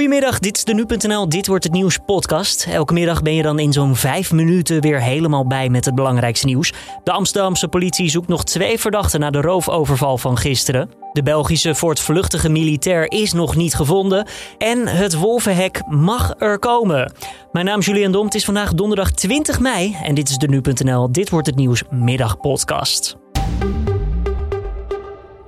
Goedemiddag, dit is de Nu.nl Dit Wordt Het Nieuws podcast. Elke middag ben je dan in zo'n vijf minuten weer helemaal bij met het belangrijkste nieuws. De Amsterdamse politie zoekt nog twee verdachten na de roofoverval van gisteren. De Belgische voortvluchtige militair is nog niet gevonden. En het wolvenhek mag er komen. Mijn naam is Julian Dom, het is vandaag donderdag 20 mei. En dit is de Nu.nl Dit Wordt Het Nieuws middagpodcast.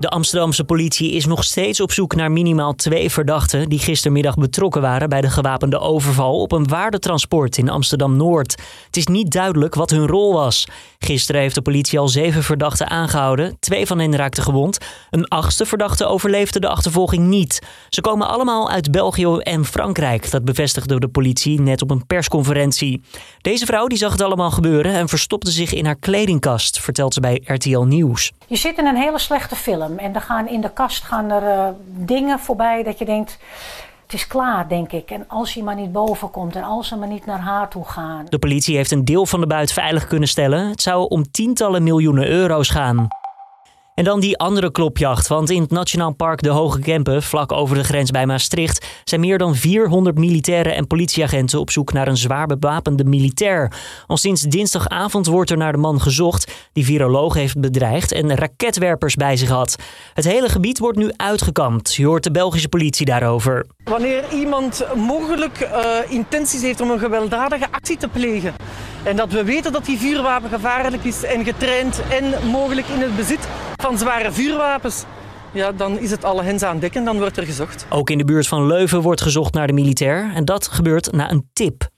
De Amsterdamse politie is nog steeds op zoek naar minimaal twee verdachten die gistermiddag betrokken waren bij de gewapende overval op een waardetransport in Amsterdam Noord. Het is niet duidelijk wat hun rol was. Gisteren heeft de politie al zeven verdachten aangehouden. Twee van hen raakten gewond. Een achtste verdachte overleefde de achtervolging niet. Ze komen allemaal uit België en Frankrijk. Dat bevestigde de politie net op een persconferentie. Deze vrouw die zag het allemaal gebeuren en verstopte zich in haar kledingkast, vertelt ze bij RTL Nieuws. Je zit in een hele slechte film. En er gaan in de kast gaan er uh, dingen voorbij dat je denkt. Het is klaar, denk ik. En als hij maar niet boven komt en als ze maar niet naar haar toe gaan. De politie heeft een deel van de buit veilig kunnen stellen. Het zou om tientallen miljoenen euro's gaan. En dan die andere klopjacht, want in het Nationaal Park De Hoge Kempen, vlak over de grens bij Maastricht, zijn meer dan 400 militairen en politieagenten op zoek naar een zwaar bewapende militair. Al sinds dinsdagavond wordt er naar de man gezocht die viroloog heeft bedreigd en raketwerpers bij zich had. Het hele gebied wordt nu uitgekampt. Hoort de Belgische politie daarover. Wanneer iemand mogelijk uh, intenties heeft om een gewelddadige actie te plegen en dat we weten dat die vuurwapen gevaarlijk is en getraind en mogelijk in het bezit van zware vuurwapens, ja, dan is het alle hens aan dek en dan wordt er gezocht. Ook in de buurt van Leuven wordt gezocht naar de militair en dat gebeurt na een tip.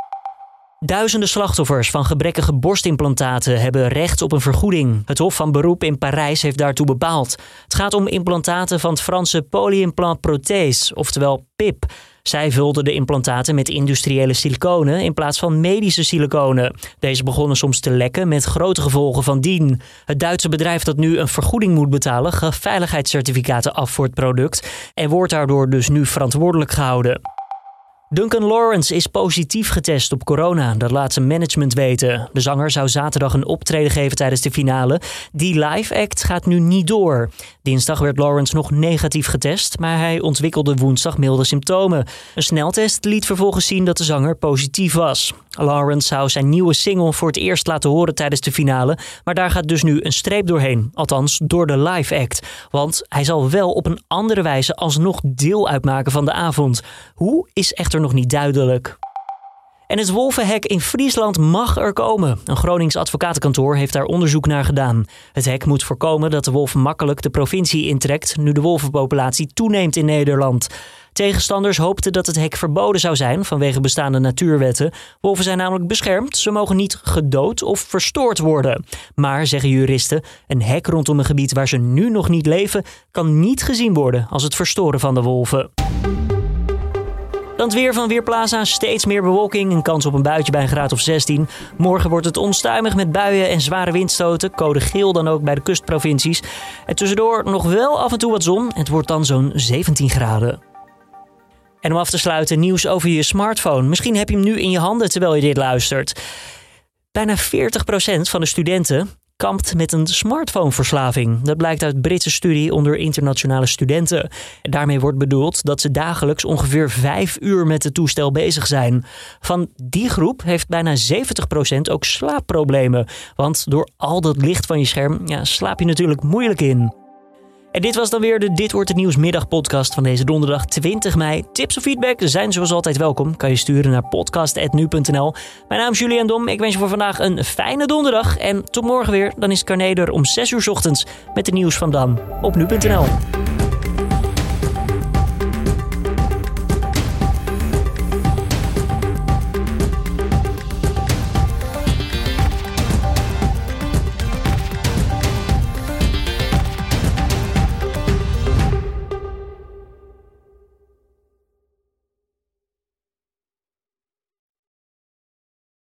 Duizenden slachtoffers van gebrekkige borstimplantaten hebben recht op een vergoeding. Het Hof van Beroep in Parijs heeft daartoe bepaald. Het gaat om implantaten van het Franse polyimplant prothèse, oftewel PIP. Zij vulden de implantaten met industriële siliconen in plaats van medische siliconen. Deze begonnen soms te lekken met grote gevolgen van dien. Het Duitse bedrijf dat nu een vergoeding moet betalen gaf veiligheidscertificaten af voor het product en wordt daardoor dus nu verantwoordelijk gehouden. Duncan Lawrence is positief getest op corona, dat laat zijn management weten. De zanger zou zaterdag een optreden geven tijdens de finale. Die live act gaat nu niet door. Dinsdag werd Lawrence nog negatief getest, maar hij ontwikkelde woensdag milde symptomen. Een sneltest liet vervolgens zien dat de zanger positief was. Lawrence zou zijn nieuwe single voor het eerst laten horen tijdens de finale, maar daar gaat dus nu een streep doorheen. Althans, door de live act. Want hij zal wel op een andere wijze alsnog deel uitmaken van de avond. Hoe is echter nog niet duidelijk. En het wolvenhek in Friesland mag er komen. Een Gronings advocatenkantoor heeft daar onderzoek naar gedaan. Het hek moet voorkomen dat de wolf makkelijk de provincie intrekt nu de wolvenpopulatie toeneemt in Nederland. Tegenstanders hoopten dat het hek verboden zou zijn vanwege bestaande natuurwetten. Wolven zijn namelijk beschermd, ze mogen niet gedood of verstoord worden. Maar, zeggen juristen, een hek rondom een gebied waar ze nu nog niet leven kan niet gezien worden als het verstoren van de wolven. Dan het weer van Weerplaza. Steeds meer bewolking. Een kans op een buitje bij een graad of 16. Morgen wordt het onstuimig met buien en zware windstoten. Code geel dan ook bij de kustprovincies. En tussendoor nog wel af en toe wat zon. Het wordt dan zo'n 17 graden. En om af te sluiten, nieuws over je smartphone. Misschien heb je hem nu in je handen terwijl je dit luistert. Bijna 40% van de studenten kampt met een smartphoneverslaving. Dat blijkt uit Britse studie onder internationale studenten. daarmee wordt bedoeld dat ze dagelijks ongeveer vijf uur met het toestel bezig zijn. Van die groep heeft bijna 70% ook slaapproblemen. Want door al dat licht van je scherm ja, slaap je natuurlijk moeilijk in. En dit was dan weer de Dit Wordt Het Nieuws middagpodcast van deze donderdag 20 mei. Tips of feedback zijn zoals altijd welkom. Kan je sturen naar podcast.nu.nl. Mijn naam is Julian Dom. Ik wens je voor vandaag een fijne donderdag. En tot morgen weer. Dan is Carneder om 6 uur ochtends met de nieuws van Dan op nu.nl.